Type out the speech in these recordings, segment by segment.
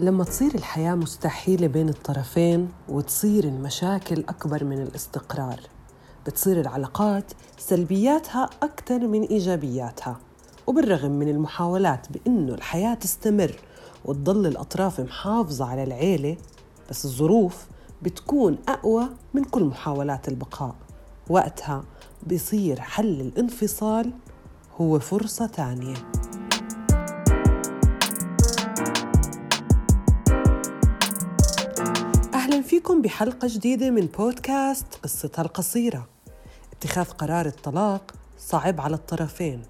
لما تصير الحياة مستحيلة بين الطرفين وتصير المشاكل أكبر من الاستقرار. بتصير العلاقات سلبياتها أكثر من إيجابياتها. وبالرغم من المحاولات بأنه الحياة تستمر وتضل الأطراف محافظة على العيلة بس الظروف بتكون أقوى من كل محاولات البقاء. وقتها بصير حل الانفصال هو فرصة تانية فيكم بحلقة جديدة من بودكاست قصتها القصيرة. اتخاذ قرار الطلاق صعب على الطرفين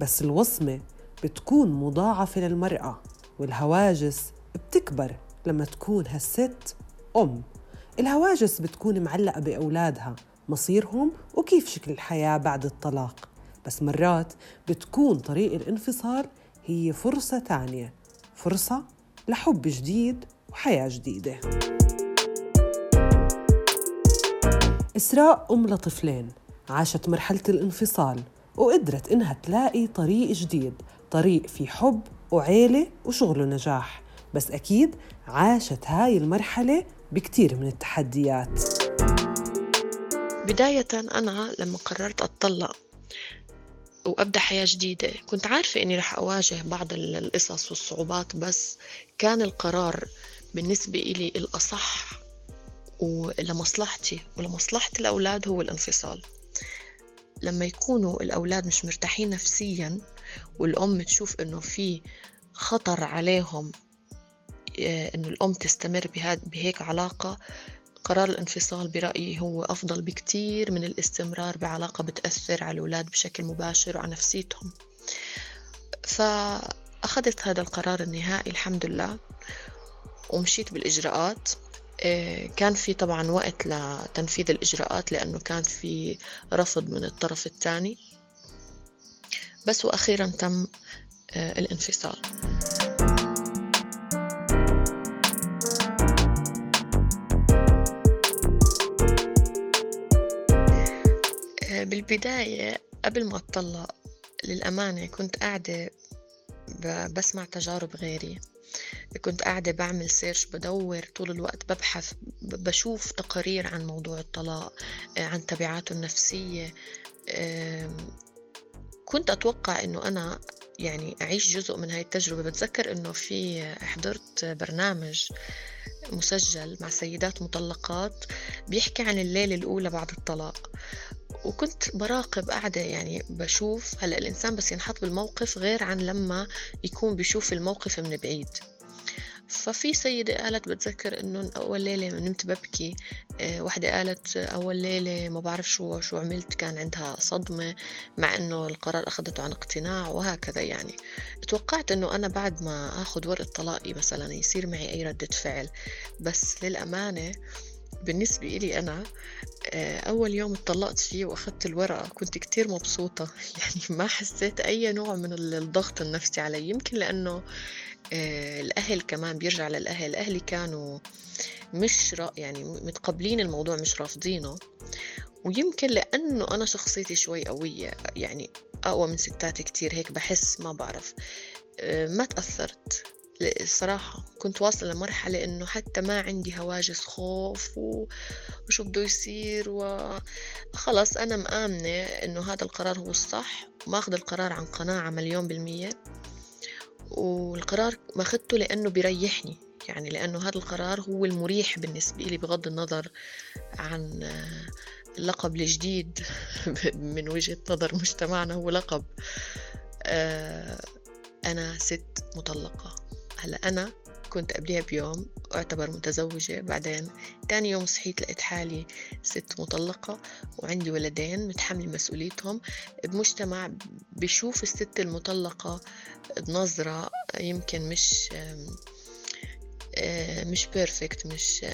بس الوصمة بتكون مضاعفة للمرأة والهواجس بتكبر لما تكون هالست أم. الهواجس بتكون معلقة بأولادها مصيرهم وكيف شكل الحياة بعد الطلاق. بس مرات بتكون طريق الانفصال هي فرصة تانية فرصة لحب جديد وحياة جديدة. إسراء أم لطفلين عاشت مرحلة الانفصال وقدرت إنها تلاقي طريق جديد طريق في حب وعيلة وشغل ونجاح بس أكيد عاشت هاي المرحلة بكتير من التحديات. بداية أنا لما قررت أتطلق وأبدأ حياة جديدة كنت عارفة إني رح أواجه بعض القصص والصعوبات بس كان القرار بالنسبة إلي الأصح ولمصلحتي ولمصلحة الأولاد هو الانفصال. لما يكونوا الأولاد مش مرتاحين نفسيا والأم تشوف إنه في خطر عليهم آه، إنه الأم تستمر بهيك علاقة قرار الانفصال برأيي هو أفضل بكتير من الاستمرار بعلاقة بتأثر على الأولاد بشكل مباشر وعلى نفسيتهم. فأخذت هذا القرار النهائي الحمد لله ومشيت بالإجراءات. كان في طبعا وقت لتنفيذ الإجراءات لأنه كان في رفض من الطرف الثاني. بس وأخيرا تم آه، الانفصال. آه، بالبداية قبل ما أطلق للأمانة كنت قاعدة بسمع تجارب غيري. كنت قاعدة بعمل سيرش بدور طول الوقت ببحث بشوف تقارير عن موضوع الطلاق آه، عن تبعاته النفسية كنت أتوقع أنه أنا يعني أعيش جزء من هاي التجربة. بتذكر أنه في حضرت برنامج مسجل مع سيدات مطلقات بيحكي عن الليلة الأولى بعد الطلاق. وكنت براقب قاعدة يعني بشوف هلأ الإنسان بس ينحط بالموقف غير عن لما يكون بيشوف الموقف من بعيد. ففي سيدة قالت بتذكر إنه أول ليلة نمت ببكي آه، وحدة قالت أول ليلة ما بعرف شو شو عملت كان عندها صدمة مع إنه القرار أخذته عن اقتناع وهكذا يعني. توقعت إنه أنا بعد ما أخذ ورقة طلاقي مثلا يصير معي أي ردة فعل. بس للأمانة بالنسبة إلي أنا آه، أول يوم اتطلقت فيه وأخذت الورقة كنت كتير مبسوطة. يعني ما حسيت أي نوع من الضغط النفسي علي. يمكن لأنه آه، الأهل كمان بيرجع للأهل. أهلي كانوا مش يعني متقبلين الموضوع مش رافضينه. ويمكن لأنه أنا شخصيتي شوي قوية. يعني أقوى من ستات كتير هيك بحس ما بعرف. آه، ما تأثرت. الصراحة كنت واصلة لمرحلة إنه حتى ما عندي هواجس خوف وشو بده يصير وخلص أنا مآمنة إنه هذا القرار هو الصح. ماخذ القرار عن قناعة مليون بالمية. والقرار ما أخذته لأنه بيريحني. يعني لأنه هذا القرار هو المريح بالنسبة لي بغض النظر عن اللقب الجديد. من وجهة نظر مجتمعنا هو لقب. آه، أنا ست مطلقة. هلا أنا كنت قبلها بيوم أعتبر متزوجة بعدين تاني يوم صحيت لقيت حالي ست مطلقة وعندي ولدين متحملة مسؤوليتهم. بمجتمع بشوف الست المطلقة بنظرة يمكن مش مش بيرفكت مش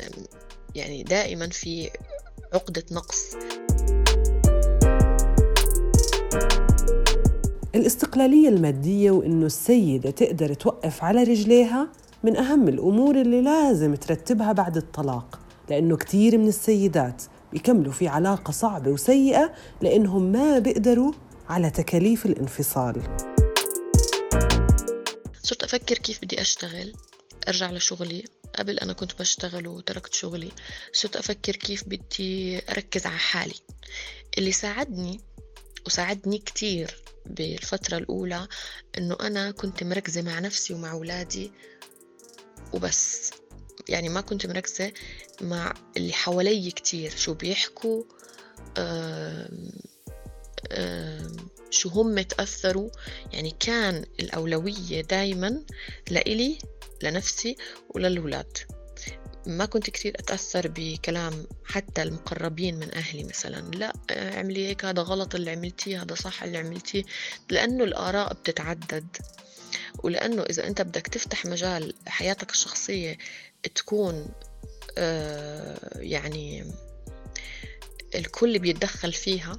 يعني دائما في عقدة نقص. الاستقلالية المادية وإنه السيدة تقدر توقف على رجليها من أهم الأمور اللي لازم ترتبها بعد الطلاق لأنه كتير من السيدات بيكملوا في علاقة صعبة وسيئة لأنهم ما بيقدروا على تكاليف الانفصال. صرت أفكر كيف بدي أشتغل أرجع لشغلي. قبل أنا كنت بشتغل وتركت شغلي صرت أفكر كيف بدي أركز على حالي. اللي ساعدني وساعدني كتير بالفترة الأولى إنه أنا كنت مركزة مع نفسي ومع أولادي وبس. يعني ما كنت مركزة مع اللي حوالي كتير شو بيحكوا شو هم تأثروا. يعني كان الأولوية دايما لإلي لنفسي وللولاد ما كنت كثير أتأثر بكلام حتى المقربين من أهلي مثلا. لا اعملي هيك هذا غلط اللي عملتيه هذا صح اللي عملتيه. لأنه الآراء بتتعدد. ولأنه إذا أنت بدك تفتح مجال حياتك الشخصية تكون آه، يعني الكل بيتدخل فيها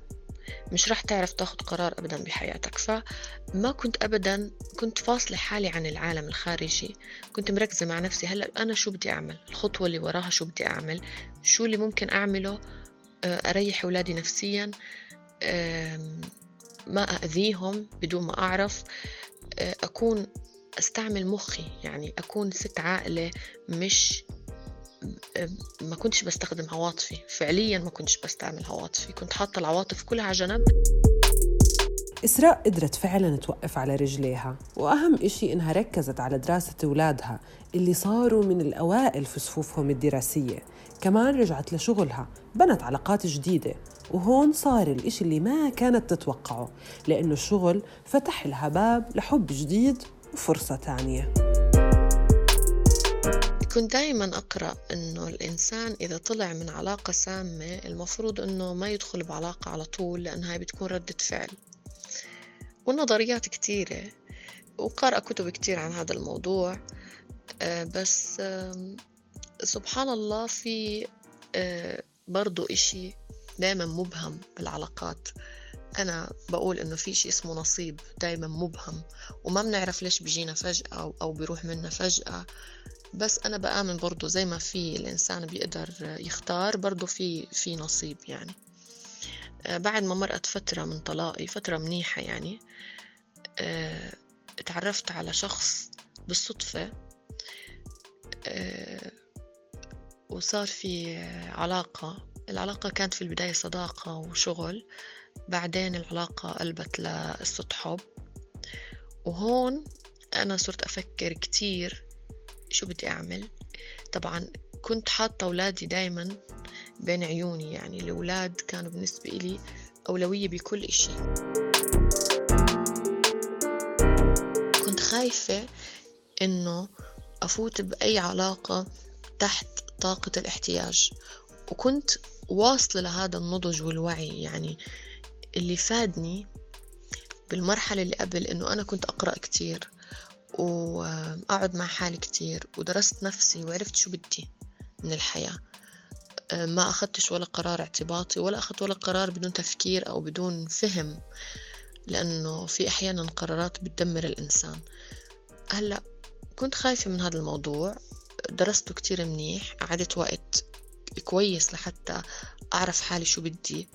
مش راح تعرف تاخد قرار أبدا بحياتك. فما كنت أبدا كنت فاصلة حالي عن العالم الخارجي. كنت مركزة مع نفسي هلأ أنا شو بدي أعمل؟ الخطوة اللي وراها شو بدي أعمل؟ شو اللي ممكن أعمله؟ آه، أريح أولادي نفسيا ما أذيهم بدون ما أعرف. آه، أكون أستعمل مخي يعني أكون ست عاقلة مش ما كنتش بستخدم عواطفي. فعليا ما كنتش بستعمل عواطفي. كنت حاطة العواطف كلها على جنب. إسراء قدرت فعلا توقف على رجليها وأهم إشي إنها ركزت على دراسة أولادها اللي صاروا من الأوائل في صفوفهم الدراسية. كمان رجعت لشغلها بنت علاقات جديدة وهون صار الإشي اللي ما كانت تتوقعه لأنه الشغل فتح لها باب لحب جديد وفرصة تانية كنت دايما أقرأ إنه الإنسان إذا طلع من علاقة سامة المفروض إنه ما يدخل بعلاقة على طول لأنها بتكون ردة فعل. والنظريات كتيرة وقارئة كتب كتير عن هذا الموضوع. آه، بس سبحان الله في آه، برضو إشي دايما مبهم بالعلاقات. أنا بقول إنه في شيء اسمه نصيب دايما مبهم وما بنعرف ليش بيجينا فجأة أو بيروح منا فجأة. بس أنا بآمن برضو زي ما في الإنسان بيقدر يختار برضو في في نصيب يعني. آه، بعد ما مرقت فترة من طلاقي فترة منيحة يعني آه، اتعرفت على شخص بالصدفة آه، وصار في علاقة. العلاقة كانت في البداية صداقة وشغل بعدين العلاقة قلبت لقصة حب وهون أنا صرت أفكر كتير شو بدي أعمل؟ طبعا كنت حاطة أولادي دايما بين عيوني يعني الأولاد كانوا بالنسبة إلي أولوية بكل إشي. كنت خايفة إنه أفوت بأي علاقة تحت طاقة الاحتياج. وكنت واصلة لهذا النضج والوعي يعني اللي فادني بالمرحلة اللي قبل إنه أنا كنت أقرأ كتير. وأقعد مع حالي كتير ودرست نفسي وعرفت شو بدي من الحياة. ما أخذتش ولا قرار اعتباطي ولا أخذت ولا قرار بدون تفكير أو بدون فهم لأنه في أحيانا قرارات بتدمر الإنسان. هلأ كنت خايفة من هذا الموضوع درسته كتير منيح قعدت وقت كويس لحتى أعرف حالي شو بدي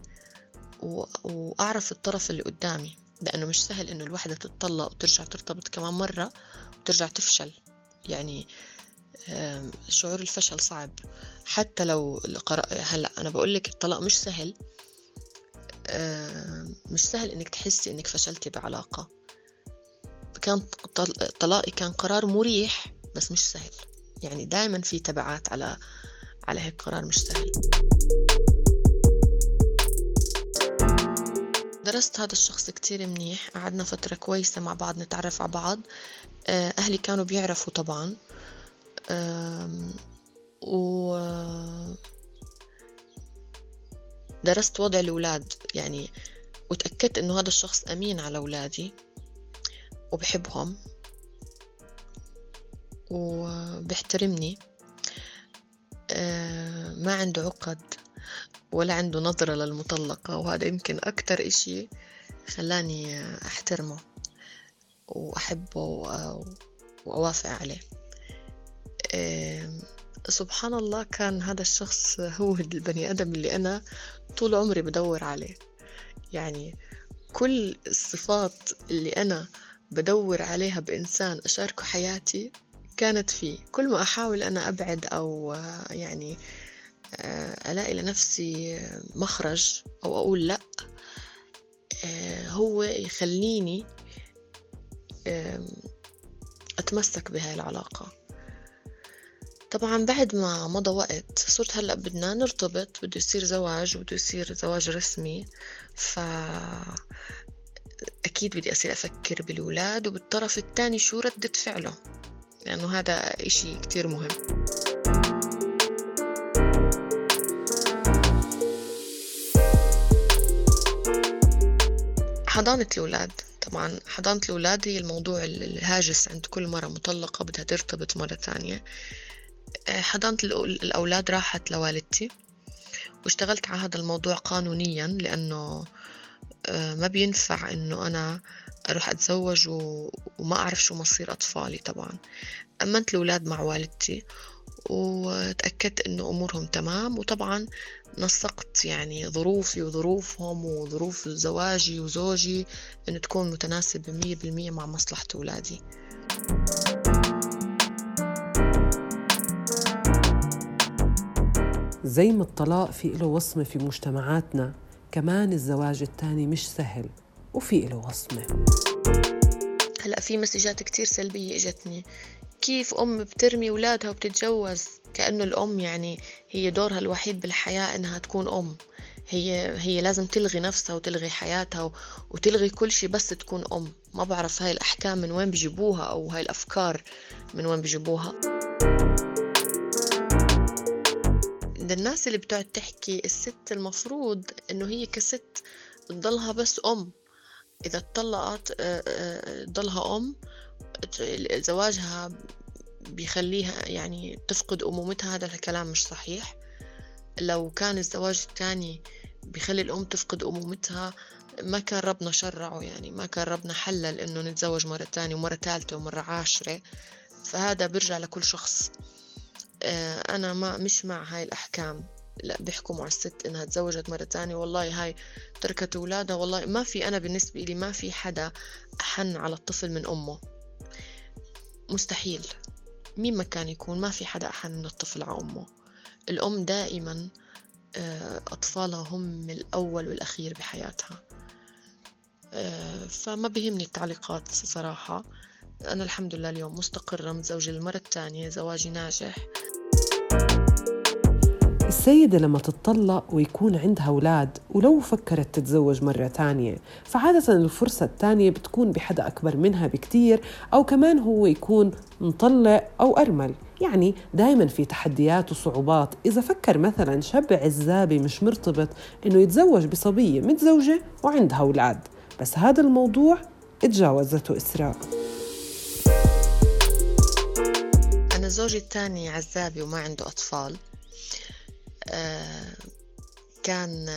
وأعرف الطرف اللي قدامي. لأنه مش سهل إنه الوحدة تتطلق وترجع ترتبط كمان مرة وترجع تفشل. يعني شعور الفشل صعب. حتى لو هلأ أنا بقول لك الطلاق مش سهل. مش سهل إنك تحسي إنك فشلتي بعلاقة. كان طلاقي كان قرار مريح بس مش سهل. يعني دائما في تبعات على على هيك قرار مش سهل. درست هذا الشخص كتير منيح قعدنا فترة كويسة مع بعض نتعرف على بعض. آه، أهلي كانوا بيعرفوا طبعا. و درست وضع الأولاد يعني وتأكدت إنه هذا الشخص أمين على أولادي وبحبهم وبيحترمني. آه، ما عنده عقد. ولا عنده نظرة للمطلقة وهذا يمكن أكتر إشي خلاني أحترمه وأحبه وأوافق عليه. سبحان الله كان هذا الشخص هو البني آدم اللي أنا طول عمري بدور عليه. يعني كل الصفات اللي أنا بدور عليها بإنسان أشاركه حياتي كانت فيه. كل ما أحاول أنا أبعد أو يعني ألاقي لنفسي مخرج أو أقول لأ هو يخليني أتمسك بهاي العلاقة. طبعا بعد ما مضى وقت صرت هلأ بدنا نرتبط بده يصير زواج وبده يصير زواج رسمي ف أكيد بدي أصير أفكر بالولاد وبالطرف الثاني شو ردة فعله لأنه هذا إشي كتير مهم. حضانة الأولاد. طبعا حضانة الأولاد هي الموضوع الهاجس عند كل مرة مطلقة بدها ترتبط مرة ثانية. آه، حضانة الأولاد راحت لوالدتي واشتغلت على هذا الموضوع قانونيا لأنه آه، ما بينفع إنه أنا أروح أتزوج وما أعرف شو مصير أطفالي طبعا. أمنت الأولاد مع والدتي وتأكدت إنه أمورهم تمام. وطبعا نسقت يعني ظروفي وظروفهم وظروف زواجي وزوجي إنه تكون متناسبة مية بالمية مع مصلحة أولادي. زي ما الطلاق في له وصمة في مجتمعاتنا كمان الزواج الثاني مش سهل وفي له وصمة. هلأ في مسجات كتير سلبية إجتني. كيف أم بترمي أولادها وبتتجوز؟ كأنه الأم يعني هي دورها الوحيد بالحياة إنها تكون أم. هي هي لازم تلغي نفسها وتلغي حياتها وتلغي كل شيء بس تكون أم. ما بعرف هاي الأحكام من وين بيجيبوها أو هاي الأفكار من وين بيجيبوها عند الناس اللي بتقعد تحكي الست المفروض إنه هي كست تضلها بس أم. إذا اتطلقت تضلها آه، آه، أم زواجها بيخليها يعني تفقد أمومتها هذا الكلام مش صحيح. لو كان الزواج الثاني بيخلي الأم تفقد أمومتها ما كان ربنا شرعه يعني ما كان ربنا حلل إنه نتزوج مرة تانية ومرة ثالثة ومرة عاشرة. فهذا بيرجع لكل شخص. آه، أنا ما مش مع هاي الأحكام. لا بيحكموا على الست إنها تزوجت مرة تانية والله هاي تركت أولادها والله ما في أنا بالنسبة لي ما في حدا أحن على الطفل من أمه. مستحيل. مين ما كان يكون ما في حدا أحن من الطفل على أمه. الأم دائما آه، أطفالها هم الأول والأخير بحياتها. آه، فما بيهمني التعليقات صراحة. أنا الحمد لله اليوم مستقرة متزوجة للمرة الثانية زواجي ناجح. السيدة لما تتطلق ويكون عندها أولاد ولو فكرت تتزوج مرة تانية فعادة الفرصة الثانية بتكون بحدا أكبر منها بكتير أو كمان هو يكون مطلق أو أرمل. يعني دائما في تحديات وصعوبات. إذا فكر مثلا شاب عزابي مش مرتبط إنه يتزوج بصبية متزوجة وعندها أولاد بس هذا الموضوع اتجاوزته إسراء. أنا زوجي الثاني عزابي وما عنده أطفال. كان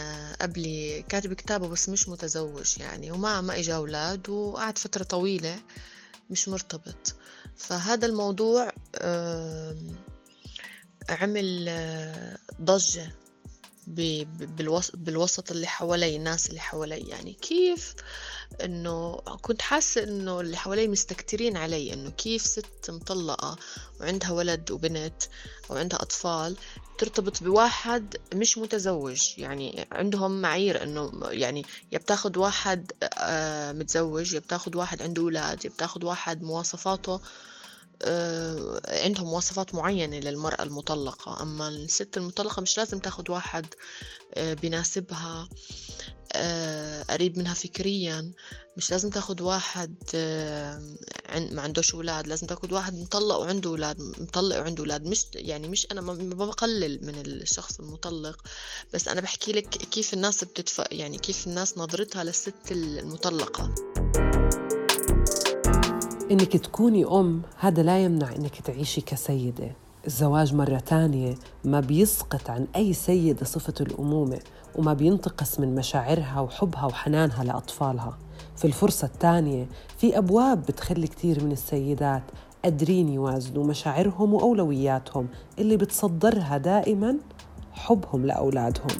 قبلي كاتب كتابه بس مش متزوج يعني وما ما إجا أولاد وقعد فترة طويلة مش مرتبط. فهذا الموضوع عمل ضجة بالوسط اللي حوالي الناس اللي حوالي. يعني كيف إنه كنت حاسة إنه اللي حوالي مستكترين علي إنه كيف ست مطلقة وعندها ولد وبنت وعندها أطفال ترتبط بواحد مش متزوج. يعني عندهم معايير إنه يعني يا بتاخد واحد آه، متزوج يا بتاخد واحد عنده أولاد يا بتاخد واحد مواصفاته عندهم مواصفات معينة للمرأة المطلقة. أما الست المطلقة مش لازم تاخد واحد آه، بناسبها آه، قريب منها فكريا. مش لازم تاخد واحد ما عندوش أولاد. لازم تاخد واحد مطلق وعنده أولاد مطلق وعنده أولاد. مش يعني مش أنا ما بقلل من الشخص المطلق بس أنا بحكي لك كيف الناس بتدفع يعني كيف الناس نظرتها للست المطلقة. إنك تكوني أم هذا لا يمنع إنك تعيشي كسيدة. الزواج مرة تانية ما بيسقط عن أي سيدة صفة الأمومة وما بينتقص من مشاعرها وحبها وحنانها لأطفالها. في الفرصة الثانية في أبواب بتخلي كثير من السيدات قادرين يوازنوا مشاعرهم وأولوياتهم اللي بتصدرها دائما حبهم لأولادهم.